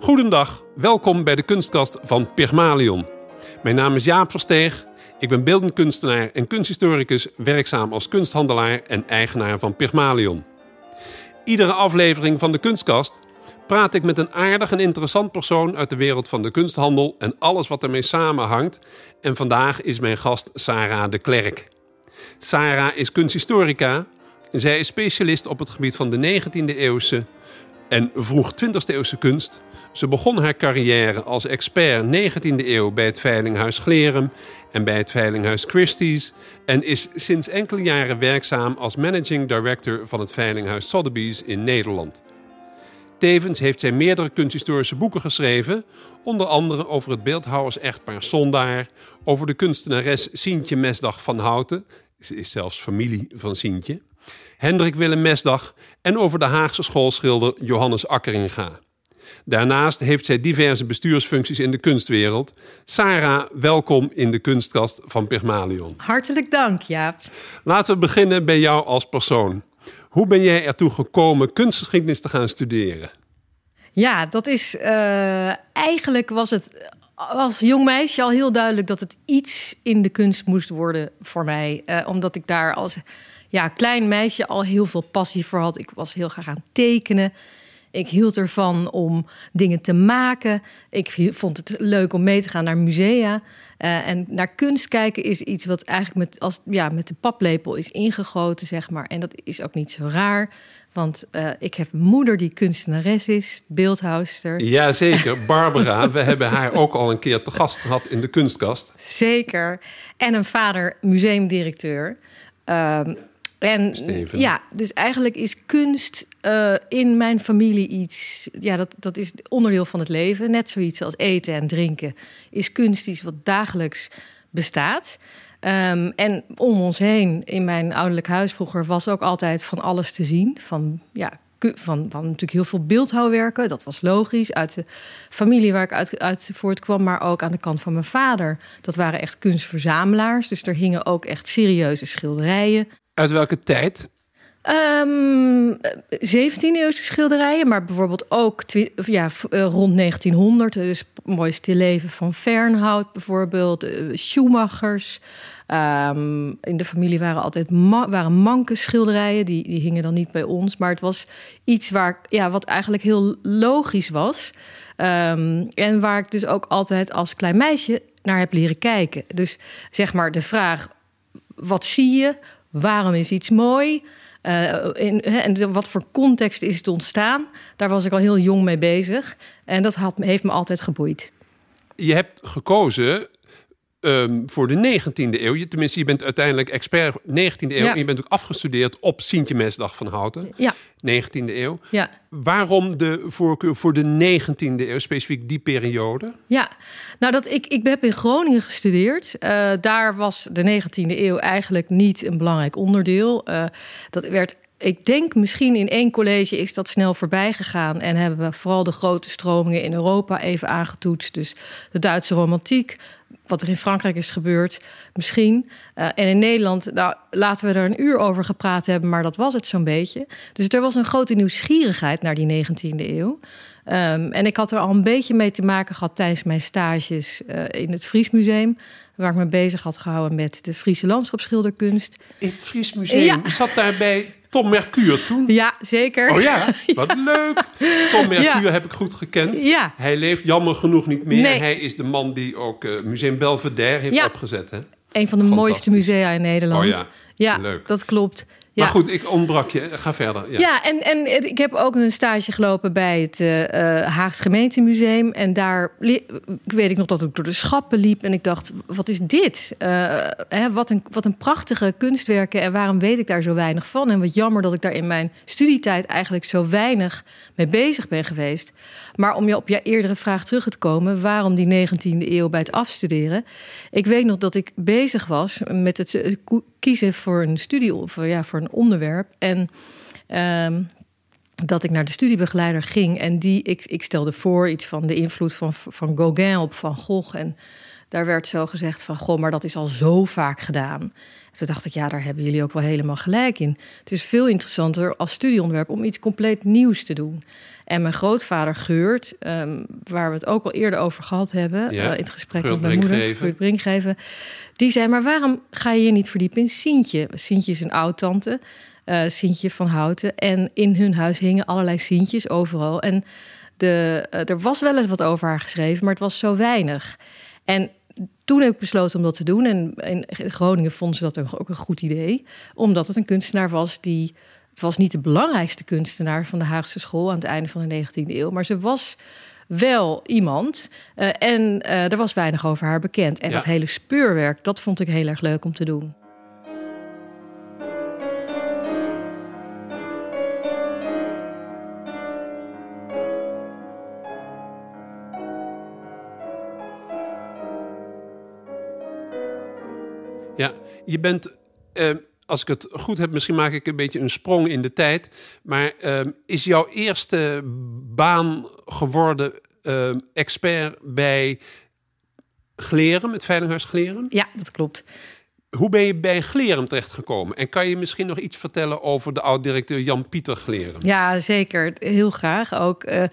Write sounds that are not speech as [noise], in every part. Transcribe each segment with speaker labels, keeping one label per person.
Speaker 1: Goedendag, welkom bij de kunstkast van Pygmalion. Mijn naam is Jaap Versteeg, ik ben beeldend kunstenaar en kunsthistoricus, werkzaam als kunsthandelaar en eigenaar van Pygmalion. Iedere aflevering van de kunstkast praat ik met een aardig en interessant persoon uit de wereld van de kunsthandel en alles wat ermee samenhangt. En vandaag is mijn gast Sarah de Klerk. Sarah is kunsthistorica en zij is specialist op het gebied van de 19e eeuwse en vroeg 20e eeuwse kunst. Ze begon haar carrière als expert 19e eeuw bij het Veilinghuis Glerum en bij het Veilinghuis Christie's en is sinds enkele jaren werkzaam als managing director van het Veilinghuis Sotheby's in Nederland. Tevens heeft zij meerdere kunsthistorische boeken geschreven, onder andere over het beeldhouwers-echtpaar Sondaar, over de kunstenares Sientje Mesdag van Houten, ze is zelfs familie van Sientje, Hendrik Willem Mesdag en over de Haagse schoolschilder Johannes Akkeringa. Daarnaast heeft zij diverse bestuursfuncties in de kunstwereld. Sarah, welkom in de kunstkast van Pygmalion.
Speaker 2: Hartelijk dank, Jaap.
Speaker 1: Laten we beginnen bij jou als persoon. Hoe ben jij ertoe gekomen kunstgeschiedenis te gaan studeren?
Speaker 2: Ja, dat is uh, eigenlijk was het als jong meisje al heel duidelijk dat het iets in de kunst moest worden voor mij. Uh, omdat ik daar als ja, klein meisje al heel veel passie voor had. Ik was heel graag aan tekenen. Ik hield ervan om dingen te maken. Ik vond het leuk om mee te gaan naar musea. Uh, en naar kunst kijken is iets wat eigenlijk met, als, ja, met de paplepel is ingegoten, zeg maar. En dat is ook niet zo raar. Want uh, ik heb een moeder die kunstenares is, beeldhouster.
Speaker 1: Jazeker, [laughs] Barbara. we hebben haar ook al een keer te gast gehad in de kunstkast.
Speaker 2: Zeker. En een vader museumdirecteur. Uh, en Steven. ja, dus eigenlijk is kunst uh, in mijn familie iets. Ja, dat, dat is onderdeel van het leven. Net zoiets als eten en drinken. Is kunst iets wat dagelijks bestaat. Um, en om ons heen, in mijn ouderlijk huis vroeger, was ook altijd van alles te zien. Van ja, van, van natuurlijk heel veel beeldhouwwerken. Dat was logisch. Uit de familie waar ik uit, uit voortkwam, maar ook aan de kant van mijn vader. Dat waren echt kunstverzamelaars. Dus er hingen ook echt serieuze schilderijen.
Speaker 1: Uit welke tijd?
Speaker 2: Um, 17e-eeuwse schilderijen, maar bijvoorbeeld ook ja, eh, rond 1900. Dus mooiste leven van Fernhout bijvoorbeeld, uh, Schumachers. Um, in de familie waren altijd waren manke schilderijen, die, die hingen dan niet bij ons. Maar het was iets waar, ja, wat eigenlijk heel logisch was. Um, en waar ik dus ook altijd als klein meisje naar heb leren kijken. Dus zeg maar de vraag, wat zie je? Waarom is iets mooi? Uh, in, en wat voor context is het ontstaan? Daar was ik al heel jong mee bezig. En dat had, heeft me altijd geboeid.
Speaker 1: Je hebt gekozen um, voor de 19e eeuw. Je, tenminste, je bent uiteindelijk expert 19e eeuw. Ja. En je bent ook afgestudeerd op Sintje Mesdag van Houten.
Speaker 2: Ja.
Speaker 1: 19e eeuw.
Speaker 2: Ja.
Speaker 1: Waarom de voorkeur voor de 19e eeuw, specifiek die periode?
Speaker 2: Ja, nou dat ik, ik heb in Groningen gestudeerd. Uh, daar was de 19e eeuw eigenlijk niet een belangrijk onderdeel. Uh, dat werd ik denk misschien in één college is dat snel voorbij gegaan. En hebben we vooral de grote stromingen in Europa even aangetoetst. Dus de Duitse romantiek, wat er in Frankrijk is gebeurd, misschien. Uh, en in Nederland, nou, laten we er een uur over gepraat hebben, maar dat was het zo'n beetje. Dus er was een grote nieuwsgierigheid naar die 19e eeuw. Um, en ik had er al een beetje mee te maken gehad tijdens mijn stages uh, in het Friesmuseum. Waar ik me bezig had gehouden met de Friese landschapsschilderkunst.
Speaker 1: In het Friesmuseum? Ja. Zat daarbij Tom Mercure toen?
Speaker 2: Ja, zeker.
Speaker 1: Oh ja, [laughs] wat ja. leuk. Tom Mercure ja. heb ik goed gekend.
Speaker 2: Ja.
Speaker 1: Hij leeft jammer genoeg niet meer. Nee. Hij is de man die ook uh, Museum Belvedere heeft opgezet. Hè?
Speaker 2: Een van de mooiste musea in Nederland.
Speaker 1: Oh ja,
Speaker 2: ja
Speaker 1: leuk.
Speaker 2: dat klopt.
Speaker 1: Maar goed, ik ontbrak je. Ga verder.
Speaker 2: Ja, ja en, en ik heb ook een stage gelopen bij het uh, Haags Gemeentemuseum. En daar weet ik nog dat ik door de schappen liep. En ik dacht, wat is dit? Uh, hè, wat, een, wat een prachtige kunstwerken. En waarom weet ik daar zo weinig van? En wat jammer dat ik daar in mijn studietijd eigenlijk zo weinig mee bezig ben geweest. Maar om je op je eerdere vraag terug te komen... waarom die 19e eeuw bij het afstuderen? Ik weet nog dat ik bezig was met het kiezen voor een studie... of ja, voor een onderwerp. En... Ehm, dat ik naar de studiebegeleider ging en die, ik, ik stelde voor iets van de invloed van, van Gauguin op Van Gogh. En daar werd zo gezegd van, goh, maar dat is al zo vaak gedaan. toen dacht ik, ja, daar hebben jullie ook wel helemaal gelijk in. Het is veel interessanter als studieonderwerp om iets compleet nieuws te doen. En mijn grootvader Geurt, um, waar we het ook al eerder over gehad hebben...
Speaker 1: Ja,
Speaker 2: uh, in het gesprek
Speaker 1: Geurt
Speaker 2: met mijn moeder. Geurt Brinkgeven... die zei, maar waarom ga je je niet verdiepen in Sientje? Sientje is een oud-tante, uh, Sientje van Houten. En in hun huis hingen allerlei Sientjes overal. En de, uh, er was wel eens wat over haar geschreven, maar het was zo weinig. En toen heb ik besloten om dat te doen. En in Groningen vonden ze dat ook een goed idee. Omdat het een kunstenaar was die... Het was niet de belangrijkste kunstenaar van de Haagse school... aan het einde van de 19e eeuw. Maar ze was wel iemand. Uh, en uh, er was weinig over haar bekend. En
Speaker 1: Ja.
Speaker 2: dat hele speurwerk, dat vond ik heel erg leuk om te doen.
Speaker 1: Je bent, eh, als ik het goed heb, misschien maak ik een beetje een sprong in de tijd. Maar eh, is jouw eerste baan geworden eh, expert bij Glerem, het Veilinghuis Glerem?
Speaker 2: Ja, dat klopt.
Speaker 1: Hoe ben je bij Glerem terechtgekomen? En kan je misschien nog iets vertellen over de oud-directeur Jan-Pieter Glerem?
Speaker 2: Ja, zeker. Heel graag ook. Uh,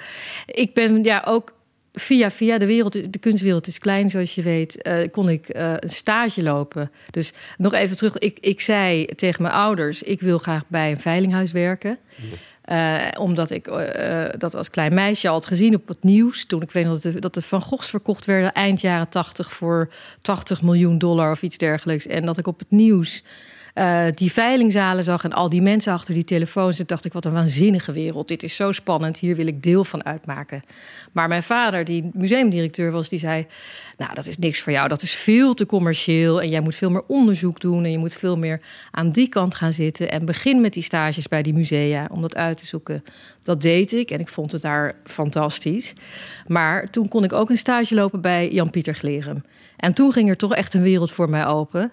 Speaker 2: ik ben ja ook via, via de wereld, de kunstwereld is klein, zoals je weet, uh, kon ik uh, een stage lopen. Dus nog even terug. Ik, ik zei tegen mijn ouders: ik wil graag bij een veilinghuis werken. Uh, omdat ik dat als klein meisje al had gezien op het nieuws. Toen ik weet dat de, dat de Van Goghs verkocht werden eind jaren 80 voor 80 miljoen dollar of iets dergelijks. En dat ik op het nieuws uh, die veilingzalen zag en al die mensen achter die telefoons. Toen dacht ik, wat een waanzinnige wereld. Dit is zo spannend, hier wil ik deel van uitmaken. Maar mijn vader, die museumdirecteur was, die zei... nou, dat is niks voor jou, dat is veel te commercieel... en jij moet veel meer onderzoek doen en je moet veel meer aan die kant gaan zitten... en begin met die stages bij die musea om dat uit te zoeken. Dat deed ik en ik vond het daar fantastisch. Maar toen kon ik ook een stage lopen bij Jan-Pieter Glerem... En toen ging er toch echt een wereld voor mij open.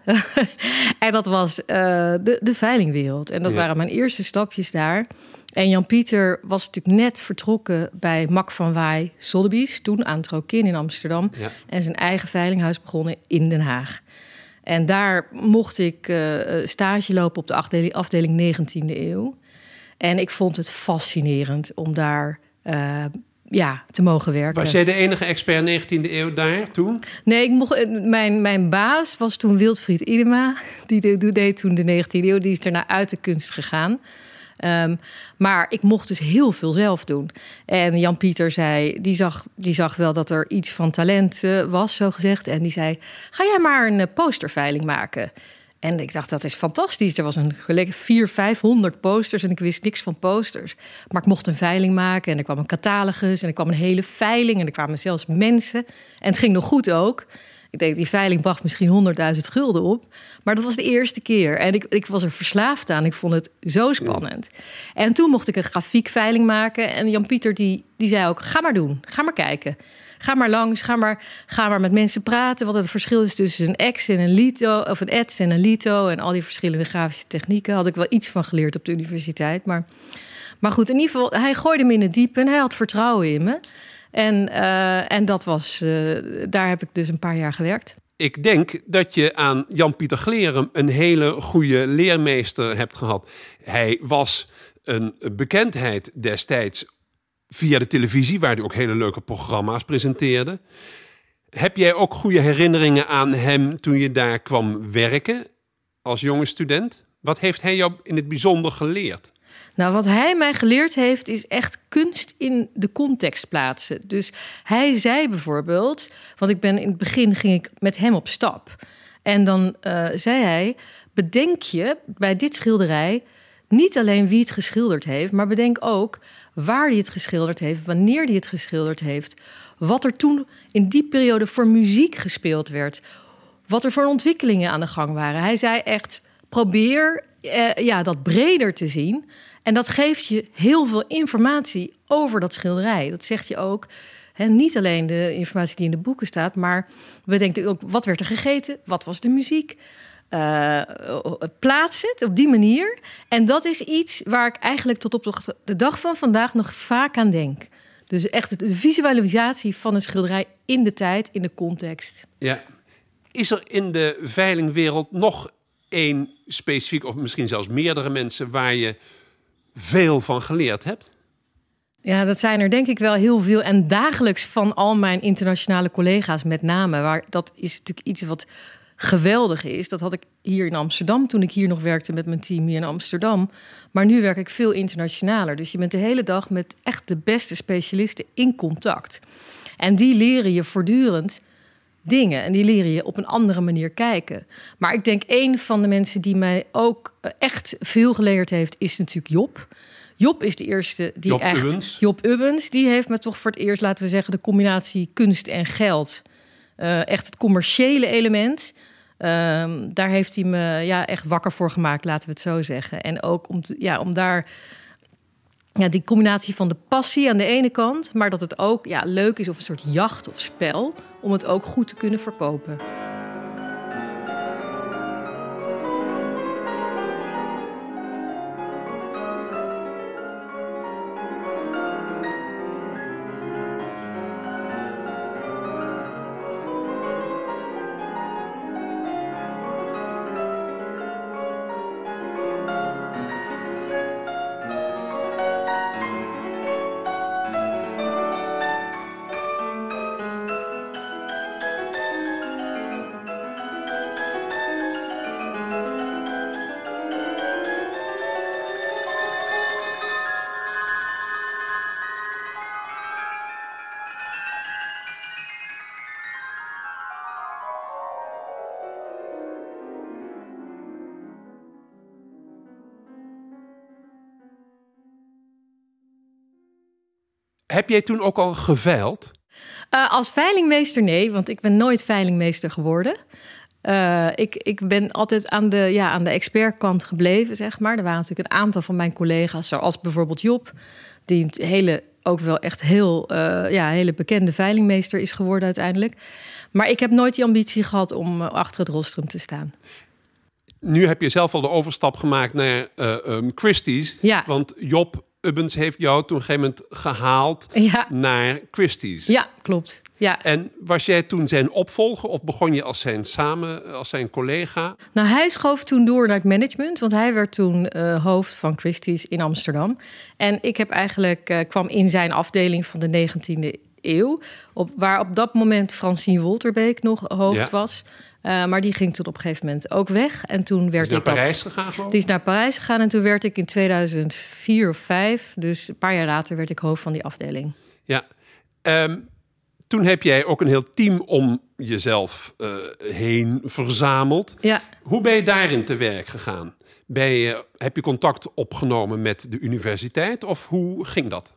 Speaker 2: [laughs] en dat was uh, de, de veilingwereld. En dat ja. waren mijn eerste stapjes daar. En Jan-Pieter was natuurlijk net vertrokken bij Mak van Waai Sotheby's... toen aan Trokin in Amsterdam.
Speaker 1: Ja.
Speaker 2: En zijn eigen veilinghuis begonnen in Den Haag. En daar mocht ik uh, stage lopen op de afdeling, afdeling 19e eeuw. En ik vond het fascinerend om daar... Uh, ja, te mogen werken.
Speaker 1: Was jij de enige expert 19e eeuw daar toen?
Speaker 2: Nee, ik mocht, mijn, mijn baas was toen Wildfried Idema. Die deed, deed toen de 19e eeuw. Die is daarna uit de kunst gegaan. Um, maar ik mocht dus heel veel zelf doen. En Jan-Pieter zei, die zag, die zag wel dat er iets van talent uh, was, zo gezegd. En die zei, ga jij maar een uh, posterveiling maken. En ik dacht, dat is fantastisch. Er was een gelijk 400, 500 posters en ik wist niks van posters. Maar ik mocht een veiling maken en er kwam een catalogus... en er kwam een hele veiling en er kwamen zelfs mensen. En het ging nog goed ook. Ik denk, die veiling bracht misschien 100.000 gulden op. Maar dat was de eerste keer. En ik, ik was er verslaafd aan. Ik vond het zo spannend. En toen mocht ik een grafiekveiling maken. En Jan-Pieter die, die zei ook, ga maar doen. Ga maar kijken. Ga maar langs, ga maar, ga maar met mensen praten. Wat het verschil is tussen een ex en een lito, of een ets en een lito. En al die verschillende grafische technieken. Had ik wel iets van geleerd op de universiteit. Maar, maar goed, in ieder geval, hij gooide me in het diepe en hij had vertrouwen in me. En, uh, en dat was, uh, daar heb ik dus een paar jaar gewerkt.
Speaker 1: Ik denk dat je aan Jan-Pieter Glerem een hele goede leermeester hebt gehad. Hij was een bekendheid destijds via de televisie, waar hij ook hele leuke programma's presenteerde. Heb jij ook goede herinneringen aan hem toen je daar kwam werken als jonge student? Wat heeft hij jou in het bijzonder geleerd?
Speaker 2: Nou, wat hij mij geleerd heeft, is echt kunst in de context plaatsen. Dus hij zei bijvoorbeeld, want ik ben in het begin ging ik met hem op stap. En dan uh, zei hij: Bedenk je bij dit schilderij niet alleen wie het geschilderd heeft, maar bedenk ook waar hij het geschilderd heeft, wanneer hij het geschilderd heeft, wat er toen in die periode voor muziek gespeeld werd, wat er voor ontwikkelingen aan de gang waren. Hij zei echt: probeer eh, ja, dat breder te zien. En dat geeft je heel veel informatie over dat schilderij. Dat zegt je ook. Niet alleen de informatie die in de boeken staat, maar we denken ook wat werd er gegeten, wat was de muziek, uh, plaats het op die manier. En dat is iets waar ik eigenlijk tot op de dag van vandaag nog vaak aan denk. Dus echt de visualisatie van een schilderij in de tijd, in de context.
Speaker 1: Ja. Is er in de veilingwereld nog één specifiek, of misschien zelfs meerdere mensen waar je veel van geleerd hebt?
Speaker 2: Ja, dat zijn er denk ik wel heel veel. En dagelijks van al mijn internationale collega's met name. Waar, dat is natuurlijk iets wat geweldig is. Dat had ik hier in Amsterdam toen ik hier nog werkte met mijn team hier in Amsterdam. Maar nu werk ik veel internationaler. Dus je bent de hele dag met echt de beste specialisten in contact. En die leren je voortdurend dingen. En die leren je op een andere manier kijken. Maar ik denk een van de mensen die mij ook eh, echt veel geleerd heeft, is natuurlijk Job. Job is de eerste die
Speaker 1: Job
Speaker 2: echt.
Speaker 1: Ubbens.
Speaker 2: Job Ubbens, die heeft me toch voor het eerst, laten we zeggen, de combinatie kunst en geld. Uh, echt het commerciële element. Um, daar heeft hij me ja, echt wakker voor gemaakt, laten we het zo zeggen. En ook om, te, ja, om daar ja, die combinatie van de passie aan de ene kant, maar dat het ook ja, leuk is of een soort jacht of spel, om het ook goed te kunnen verkopen.
Speaker 1: Heb jij toen ook al geveild?
Speaker 2: Uh, als veilingmeester nee, want ik ben nooit veilingmeester geworden. Uh, ik, ik ben altijd aan de, ja, aan de expertkant gebleven, zeg maar. Er waren natuurlijk een aantal van mijn collega's, zoals bijvoorbeeld Job... die een hele, ook wel echt heel uh, ja, hele bekende veilingmeester is geworden uiteindelijk. Maar ik heb nooit die ambitie gehad om achter het rostrum te staan.
Speaker 1: Nu heb je zelf al de overstap gemaakt naar um, Christie's.
Speaker 2: Ja.
Speaker 1: Want Job Ubbens heeft jou toen een gegeven moment gehaald
Speaker 2: ja.
Speaker 1: naar Christie's.
Speaker 2: Ja, klopt. Ja.
Speaker 1: En was jij toen zijn opvolger of begon je als zijn samen, als zijn collega?
Speaker 2: Nou, hij schoof toen door naar het management, want hij werd toen uh, hoofd van Christie's in Amsterdam. En ik heb eigenlijk uh, kwam in zijn afdeling van de 19e eeuw, op, waar op dat moment Francine Wolterbeek nog hoofd
Speaker 1: Ja.
Speaker 2: was. Uh, maar die ging toen op een gegeven moment ook weg. En toen werd
Speaker 1: Is naar
Speaker 2: ik dat-
Speaker 1: Parijs gegaan?
Speaker 2: Die is naar Parijs gegaan en toen werd ik in 2004 of 5, dus een paar jaar later, werd ik hoofd van die afdeling.
Speaker 1: Ja. Ehm, toen heb jij ook een heel team om jezelf eh, heen verzameld.
Speaker 2: Ja,
Speaker 1: Hoe ben je daarin te werk gegaan? Ben je, heb je contact opgenomen met de universiteit of hoe ging dat?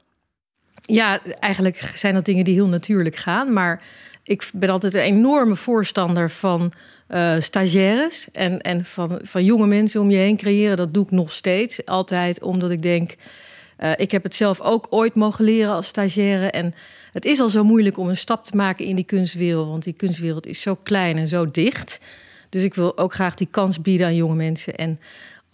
Speaker 2: Ja, eigenlijk zijn dat dingen die heel natuurlijk gaan. Maar ik ben altijd een enorme voorstander van eh, stagiaires en, en van, van jonge mensen om je heen creëren. Dat doe ik nog steeds. Altijd omdat ik denk. eh, ik heb het zelf ook ooit mogen leren als stagiaire. En het is al zo moeilijk om een stap te maken in die kunstwereld. Want die kunstwereld is zo klein en zo dicht. Dus ik wil ook graag die kans bieden aan jonge mensen. En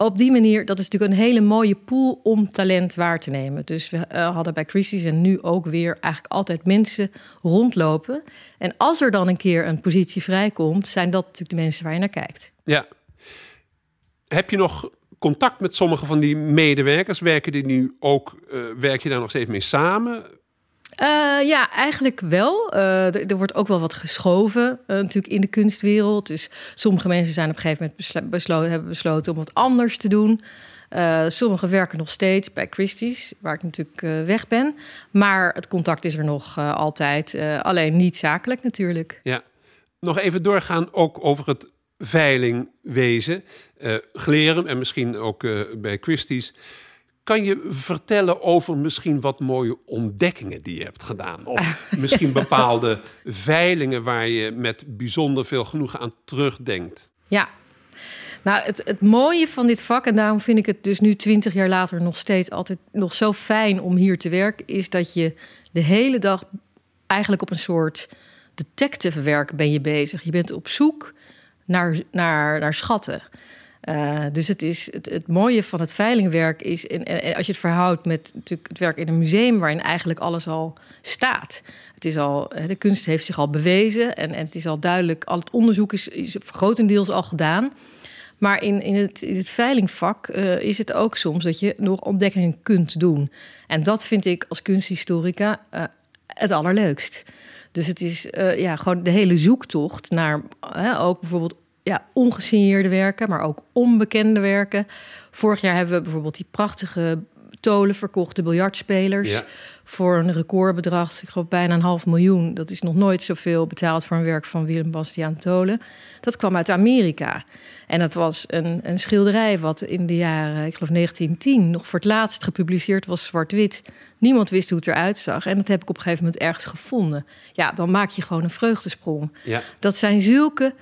Speaker 2: op die manier, dat is natuurlijk een hele mooie pool om talent waar te nemen. Dus we eh, hadden bij Christie's en nu ook weer eigenlijk altijd mensen rondlopen. En als er dan een keer een positie vrijkomt, zijn dat natuurlijk de mensen waar je naar kijkt.
Speaker 1: Ja. Heb je nog contact met sommige van die medewerkers? Werken die nu ook, eh, werk je daar nog steeds mee samen?
Speaker 2: Eh, ja, eigenlijk wel. Eh, er, wordt ook wel wat geschoven eh, natuurlijk in de kunstwereld. Dus sommige mensen zijn op een gegeven moment hebben besloten om wat anders te doen. Sommigen werken nog steeds bij Christie's, waar ik natuurlijk weg ben. Maar het contact is er nog altijd. alleen niet zakelijk natuurlijk.
Speaker 1: Ja. Nog even doorgaan ook over het veiling wezen, uh, Glerum en misschien ook bij Christie's. Kan je vertellen over misschien wat mooie ontdekkingen die je hebt gedaan? Of misschien bepaalde [laughs] veilingen waar je met bijzonder veel genoegen aan terugdenkt?
Speaker 2: Ja, nou, het, het mooie van dit vak, en daarom vind ik het dus nu twintig jaar later nog steeds altijd nog zo fijn om hier te werken, is dat je de hele dag eigenlijk op een soort detective werk ben je bezig. Je bent op zoek naar, naar, naar schatten. Uh, dus het, is, het, het, mooie van het veilingwerk is, en, als je het verhoudt met natuurlijk het werk in een museum, waarin eigenlijk alles al staat. Het is al, de kunst heeft zich al bewezen en, en het is al duidelijk, al het onderzoek is, is grotendeels al gedaan. Maar in, in, het, het veilingvak uh, is het ook soms dat je nog ontdekkingen kunt doen. En dat vind ik als kunsthistorica uh, het allerleukst. Dus het is ja, gewoon de hele zoektocht naar ook bijvoorbeeld ja, ongesigneerde werken, maar ook onbekende werken. Vorig jaar hebben we bijvoorbeeld die prachtige tolen verkochte biljartspelers. Ja. Voor een recordbedrag, ik geloof bijna een half miljoen. Dat is nog nooit zoveel betaald voor een werk van Willem Bastiaan Tolen. Dat kwam uit Amerika. En dat was een, een schilderij wat in de jaren, ik geloof 1910, nog voor het laatst gepubliceerd was, zwart-wit. Niemand wist hoe het eruit zag. En dat heb ik op een gegeven moment ergens gevonden. Ja, dan maak je gewoon een vreugdesprong. Ja. Dat zijn zulke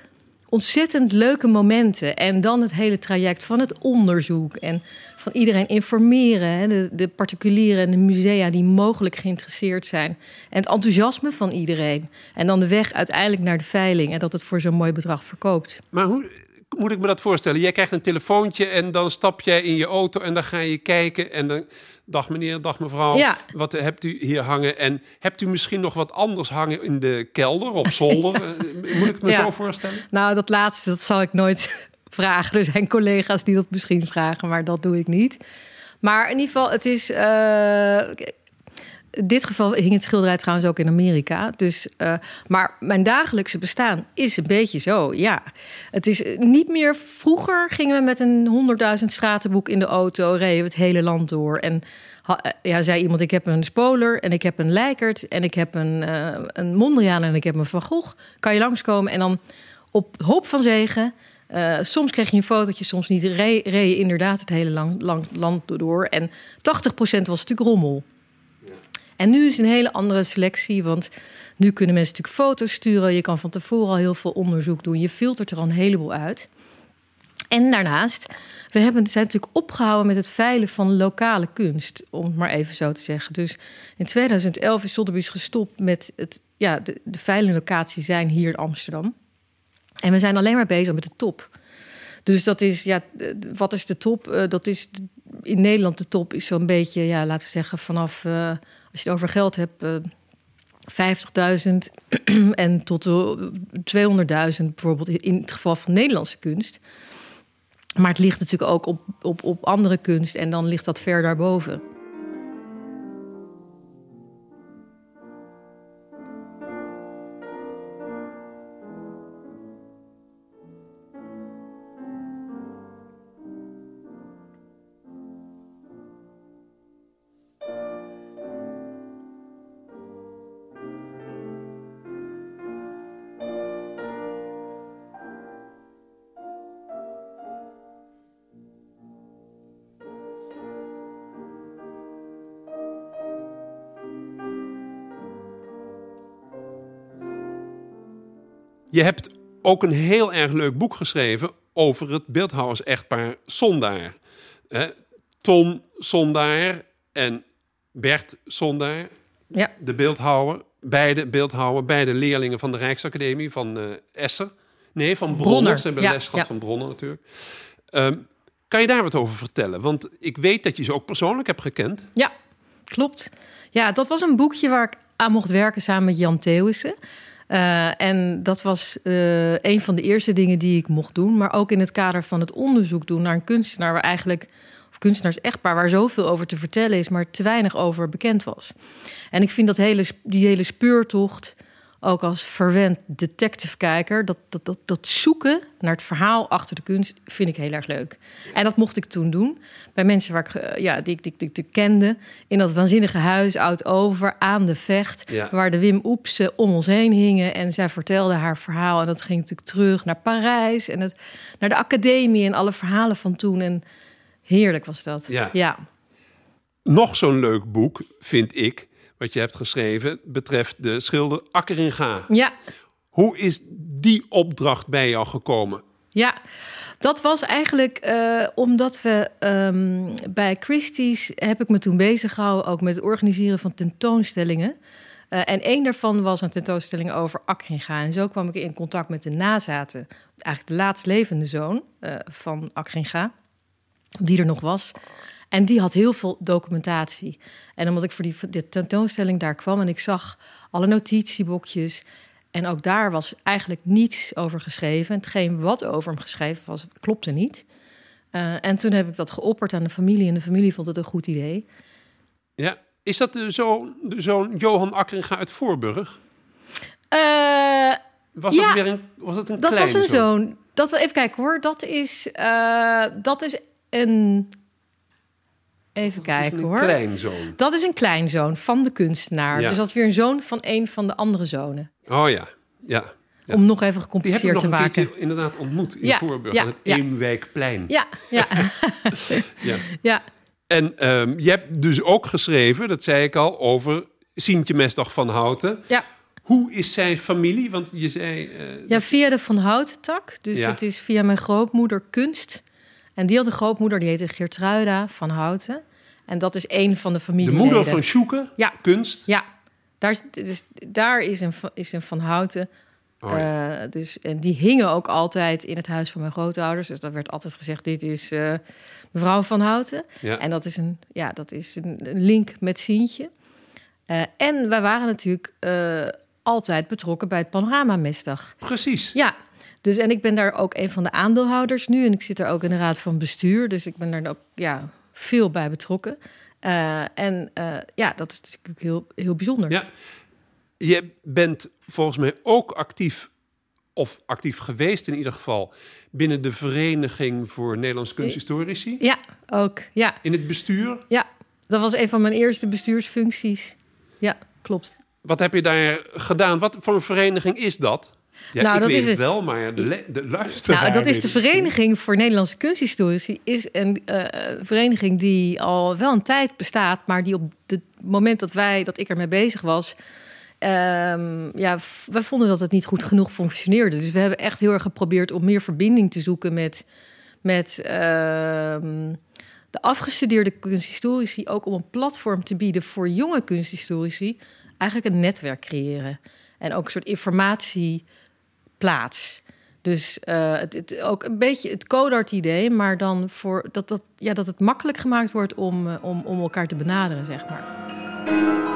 Speaker 2: ontzettend leuke momenten. En dan het hele traject van het onderzoek en van iedereen informeren. Hè, de, de particulieren en de musea die mogelijk geïnteresseerd zijn. En het enthousiasme van iedereen. En dan de weg uiteindelijk naar de veiling en dat het voor zo'n mooi bedrag verkoopt.
Speaker 1: Maar hoe moet ik me dat voorstellen? Jij krijgt een telefoontje en dan stap jij in je auto en dan ga je kijken en dan Dag meneer, dag mevrouw. Ja. Wat hebt u hier hangen? En hebt u misschien nog wat anders hangen in de kelder, op zolder? [laughs] Eh, moet ik me zo voorstellen?
Speaker 2: Nou, dat laatste, dat zal ik nooit [laughs] vragen. Er zijn collega's die dat misschien vragen, maar dat doe ik niet. Maar in ieder geval, het is. Uh, in dit geval hing het schilderij trouwens ook in Amerika. Dus, uh, maar mijn dagelijkse bestaan is een beetje zo, ja. Het is niet meer... Vroeger gingen we met een 100.000 stratenboek in de auto... reden we het hele land door. En ja, zei iemand, ik heb een Spoler en ik heb een Lijkert... en ik heb een, een Mondriaan en ik heb een Van Gogh. Kan je langskomen en dan op hoop van zegen... Soms kreeg je een fotootje, soms niet. Reed je inderdaad het hele lang, land door. En 80% was natuurlijk rommel. En nu is een hele andere selectie, want nu kunnen mensen natuurlijk foto's sturen. Je kan van tevoren al heel veel onderzoek doen. Je filtert er al een heleboel uit. En daarnaast, we hebben, zijn natuurlijk opgehouden met het veilen van lokale kunst, om het maar even zo te zeggen. Dus in 2011 is Sotheby's gestopt met het, ja, de, de veilinglocaties zijn hier in Amsterdam. En we zijn alleen maar bezig met de top. Dus dat is, ja, wat is de top? Uh, dat is in Nederland de top is zo'n beetje, ja, laten we zeggen, vanaf uh, als je het over geld hebt, uh, eh, 50.000 [clears throat] en tot 200.000 bijvoorbeeld in het geval van Nederlandse kunst. Maar het ligt natuurlijk ook op, op, op andere kunst en dan ligt dat ver daarboven.
Speaker 1: Je hebt ook een heel erg leuk boek geschreven over het beeldhouwers-echtpaar Sondaar. Tom Sondaar en Bert Sondaar, ja. de beeldhouwer. Beide beeldhouwer, beide leerlingen van de Rijksacademie van uh, Essen. Nee, van Bronner. Ze hebben ja, les gehad van Bronner natuurlijk. Ehm, kan je daar wat over vertellen? Want ik weet dat je ze ook persoonlijk hebt gekend.
Speaker 2: Ja, klopt. Ja, dat was een boekje waar ik aan mocht werken samen met Jan Theeuwissen. Uh, en dat was uh, een van de eerste dingen die ik mocht doen. Maar ook in het kader van het onderzoek doen naar een kunstenaar waar eigenlijk, kunstenaars echtpaar, waar zoveel over te vertellen is, maar te weinig over bekend was. En ik vind dat hele, die hele speurtocht ook als verwend detective-kijker, dat, dat, dat, dat zoeken naar het verhaal achter de kunst vind ik heel erg leuk. En dat mocht ik toen doen bij mensen waar ik, eh, ja, die, die, die, die ik kende. In dat waanzinnige huis, oud over, aan de vecht,
Speaker 1: Ja.
Speaker 2: waar de Wim Oepsen om ons heen hingen. En zij vertelde haar verhaal. En dat ging natuurlijk terug naar Parijs en het, naar de academie en alle verhalen van toen. En heerlijk was dat.
Speaker 1: Ja.
Speaker 2: ja.
Speaker 1: Nog zo'n leuk boek, vind ik, wat je hebt geschreven, betreft de schilder Akkeringa.
Speaker 2: ja.
Speaker 1: Hoe is die opdracht bij jou gekomen?
Speaker 2: Ja, dat was eigenlijk eh, omdat we ehm, bij Christie's heb ik me toen bezig gehouden ook met het organiseren van tentoonstellingen. Eh, en één daarvan was een tentoonstelling over Akringa. En zo kwam ik in contact met de nazaten, eigenlijk de laatst levende zoon eh, van Akringa, die er nog was. En die had heel veel documentatie. En omdat ik voor die, die tentoonstelling daar kwam en ik zag alle notitieboekjes. En ook daar was eigenlijk niets over geschreven. Hetgeen wat over hem geschreven was, klopte niet. Eh, en toen heb ik dat geopperd aan de familie. En de familie vond het een goed idee.
Speaker 1: Ja, is dat de zoon, de zoon Johan Akkeringa uit Voorburg?
Speaker 2: Eh,
Speaker 1: Was
Speaker 2: Ja,
Speaker 1: dat weer een, was dat een
Speaker 2: dat was een zoon. Dat, even kijken hoor. Dat is, eh, dat is een... Even kijken
Speaker 1: Een
Speaker 2: hoor.
Speaker 1: kleinzoon.
Speaker 2: Dat is een kleinzoon van de kunstenaar.
Speaker 1: Ja.
Speaker 2: Dus dat is weer een zoon van een van de andere zonen.
Speaker 1: Oh ja, ja. Ja.
Speaker 2: Om nog even
Speaker 1: Die heb ik
Speaker 2: gecompliceerd
Speaker 1: nog
Speaker 2: te
Speaker 1: een
Speaker 2: maken.
Speaker 1: keertje inderdaad ontmoet in
Speaker 2: Ja,
Speaker 1: Voorburg, aan het. Eemwijkplein.
Speaker 2: Ja, ja, [laughs]
Speaker 1: Ja.
Speaker 2: ja.
Speaker 1: En ehm, je hebt dus ook geschreven, dat zei ik al, over Sientje Mesdag van Houten.
Speaker 2: ja.
Speaker 1: Hoe is zij familie? Want je zei... eh,
Speaker 2: Ja, via de Van Houten tak. Dus het is via mijn grootmoeder kunst. En die had een grootmoeder, die heette Geertruida van Houten. En dat is een van de
Speaker 1: de
Speaker 2: familieleden.
Speaker 1: moeder van Sjoeke,
Speaker 2: Ja.
Speaker 1: kunst.
Speaker 2: Ja, daar is, dus, daar is een, van- is een Van Houten.
Speaker 1: Oh, ja.
Speaker 2: Eh, dus, en die hingen ook altijd in het huis van mijn grootouders. Dus daar werd altijd gezegd, dit is eh, mevrouw Van Houten.
Speaker 1: ja.
Speaker 2: En dat is een, ja, dat is een, een link met Sientje. Eh, en wij waren natuurlijk altijd betrokken bij het Panoramamestdag.
Speaker 1: Precies.
Speaker 2: Ja, dus en ik ben daar ook een van de aandeelhouders nu. En ik zit daar ook in de raad van bestuur. Dus ik ben daar ook ja, veel bij betrokken. Eh, en eh, ja, dat is natuurlijk heel, heel bijzonder.
Speaker 1: Ja. Je bent volgens mij ook actief, of actief geweest in ieder geval, binnen de Vereniging voor Nederlandse Kunsthistorici.
Speaker 2: Ja, ook. Ja,
Speaker 1: In het bestuur.
Speaker 2: ja, dat was een van mijn eerste bestuursfuncties. Ja, klopt.
Speaker 1: Wat heb je daar gedaan? Wat voor een vereniging is dat? Ja,
Speaker 2: Nou,
Speaker 1: ik
Speaker 2: dat
Speaker 1: weet
Speaker 2: is
Speaker 1: het wel, maar de, de luisteraar
Speaker 2: Nou, dat is de Vereniging voor Nederlandse Kunsthistorici. Is een eh, vereniging die al wel een tijd bestaat, maar die op het moment dat wij, dat ik ermee bezig was, ehm, ja, wij vonden dat het niet goed genoeg functioneerde. Dus we hebben echt heel erg geprobeerd om meer verbinding te zoeken met, met ehm, de afgestudeerde kunsthistorici, ook om een platform te bieden voor jonge kunsthistorici, eigenlijk een netwerk creëren. En ook een soort informatieplaats. Dus eh, het, het, ook een beetje het codart-idee, maar dan voor dat, dat, ja, dat het makkelijk gemaakt wordt om, eh, om, om elkaar te benaderen, zeg maar.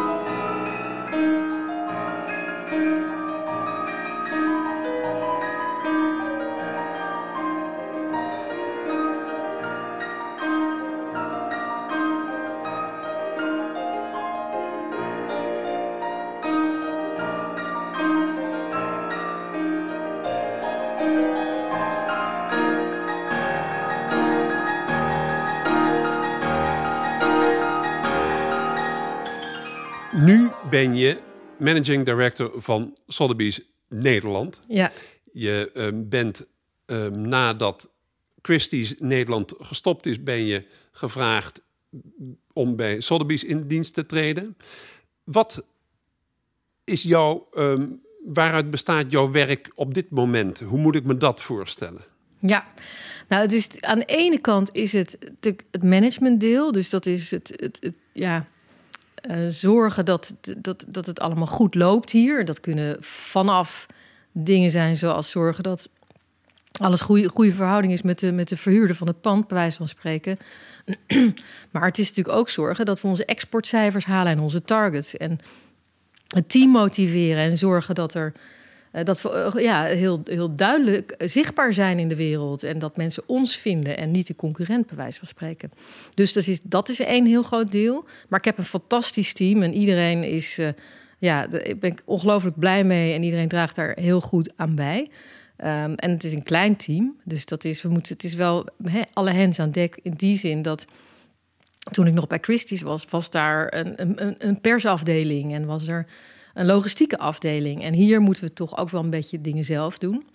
Speaker 1: Ben je managing director van Sotheby's Nederland.
Speaker 2: Ja,
Speaker 1: Je ehm, bent ehm, nadat Christie's Nederland gestopt is, ben je gevraagd om bij Sotheby's in dienst te treden. Wat is jouw, ehm, waaruit bestaat jouw werk op dit moment? Hoe moet ik me dat voorstellen?
Speaker 2: ja. Nou, het is, aan de ene kant is het het managementdeel. Dus dat is het, het, het ja, eh, zorgen dat, dat, dat het allemaal goed loopt hier. Dat kunnen vanaf dingen zijn zoals zorgen dat alles goede, goede verhouding is met de, met de verhuurder van het pand, bij wijze van spreken. [clears throat] maar het is natuurlijk ook zorgen dat we onze exportcijfers halen en onze targets. En het team motiveren en zorgen dat er dat we eh, ja, heel, heel duidelijk eh, zichtbaar zijn in de wereld. En dat mensen ons vinden en niet de concurrent, bij wijze van spreken. Dus dat is, dat is één heel groot deel. Maar ik heb een fantastisch team en iedereen is. eh, ja, ik ben ongelooflijk blij mee en iedereen draagt daar heel goed aan bij. Ehm, en het is een klein team, dus dat is, we moeten, het is wel alle hens aan dek in die zin dat toen ik nog bij Christie's was, was daar een, een, een persafdeling en was er een logistieke afdeling. En hier moeten we toch ook wel een beetje dingen zelf doen.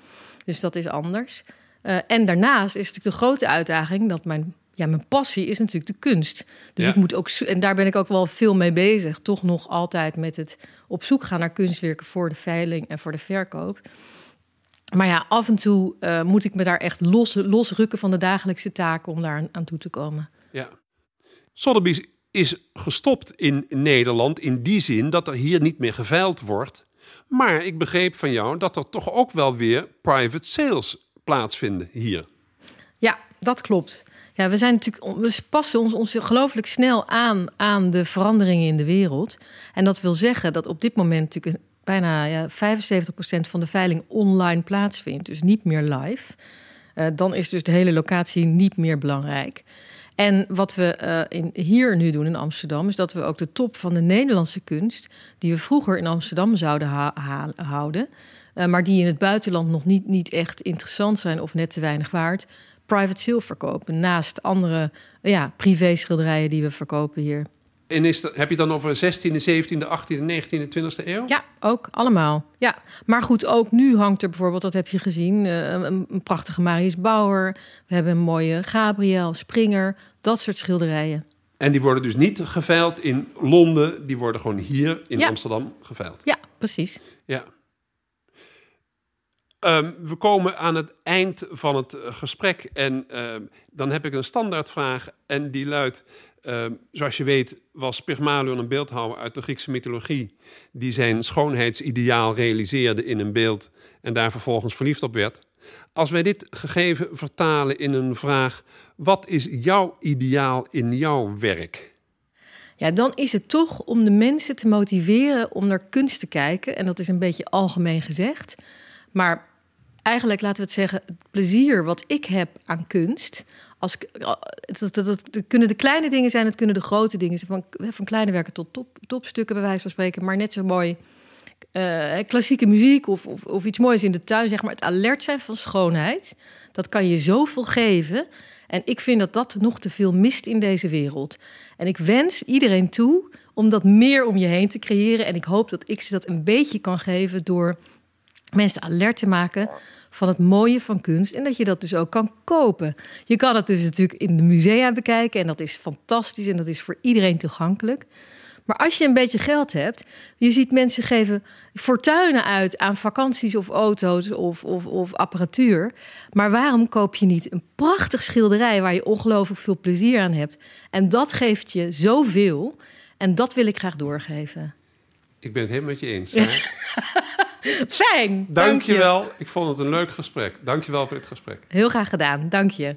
Speaker 2: Dus dat is anders. Uh, en daarnaast is natuurlijk de grote uitdaging dat mijn, ja, mijn passie is natuurlijk de kunst. Dus ik moet ook, en daar ben ik ook wel veel mee bezig, toch nog altijd met het op zoek gaan naar kunstwerken voor de veiling en voor de verkoop. Maar ja, af en toe uh, moet ik me daar echt los, losrukken van de dagelijkse taken om daar aan toe te komen.
Speaker 1: Ja. Sotheby's is gestopt in Nederland in die zin dat er hier niet meer geveild wordt. Maar ik begreep van jou dat er toch ook wel weer private sales plaatsvinden hier.
Speaker 2: Ja, dat klopt. Ja, we zijn natuurlijk, we passen ons, ons snel aan aan de veranderingen in de wereld. En dat wil zeggen dat op dit moment natuurlijk bijna ja, 75% van de veiling online plaatsvindt, dus niet meer live. Uh, dan is dus de hele locatie niet meer belangrijk. En wat we uh, in, hier nu doen in Amsterdam, is dat we ook de top van de Nederlandse kunst, die we vroeger in Amsterdam zouden houden, uh, maar die in het buitenland nog niet, niet echt interessant zijn of net te weinig waard, private sale verkopen. Naast andere ja, privé schilderijen die we verkopen hier.
Speaker 1: En is dat, heb je dan over 16e, 17e, 18e, 19e, 20e eeuw?
Speaker 2: Ja, ook allemaal. Ja. Maar goed, ook nu hangt er bijvoorbeeld, dat heb je gezien, uh, een, een, prachtige Marius Bauer. We hebben een mooie Gabriel, Springer, dat soort schilderijen.
Speaker 1: En die worden dus niet geveild in Londen, die worden gewoon hier in Amsterdam geveild.
Speaker 2: Ja, precies.
Speaker 1: Ja. Um, we komen aan het eind van het eh, gesprek en uh, dan heb ik een standaardvraag en die luidt... Ehm, zoals je weet was Pygmalion een beeldhouwer uit de Griekse mythologie... die zijn schoonheidsideaal realiseerde in een beeld... en daar vervolgens verliefd op werd. Als wij dit gegeven vertalen in een vraag... wat is jouw ideaal in jouw werk?
Speaker 2: Ja, dan is het toch om de mensen te motiveren om naar kunst te kijken. En dat is een beetje algemeen gezegd. Maar eigenlijk, laten we het zeggen, het plezier wat ik heb aan kunst als, dat, dat, dat, kunnen de kleine dingen zijn, het kunnen de grote dingen zijn. Van, van kleine werken tot top, topstukken, bij wijze van spreken. Maar net zo mooi uh, klassieke muziek of, of, of, iets moois in de tuin. Zeg maar. Het alert zijn van schoonheid, dat kan je zoveel geven. En ik vind dat dat nog te veel mist in deze wereld. En ik wens iedereen toe om dat meer om je heen te creëren. En ik hoop dat ik ze dat een beetje kan geven door mensen alert te maken van het mooie van kunst en dat je dat dus ook kan kopen. Je kan het dus natuurlijk in de musea bekijken en dat is fantastisch en dat is voor iedereen toegankelijk. Maar als je een beetje geld hebt, je ziet mensen geven fortuinen uit aan vakanties of auto's of, of, of apparatuur. Maar waarom koop je niet een prachtig schilderij waar je ongelooflijk veel plezier aan hebt? En dat geeft je zoveel. En dat wil ik graag doorgeven.
Speaker 1: Ik ben het helemaal met je eens. [laughs]
Speaker 2: Fijn.
Speaker 1: Dank, je wel. Ik vond het een leuk gesprek. Dank je wel voor dit gesprek.
Speaker 2: Heel graag gedaan. Dank je.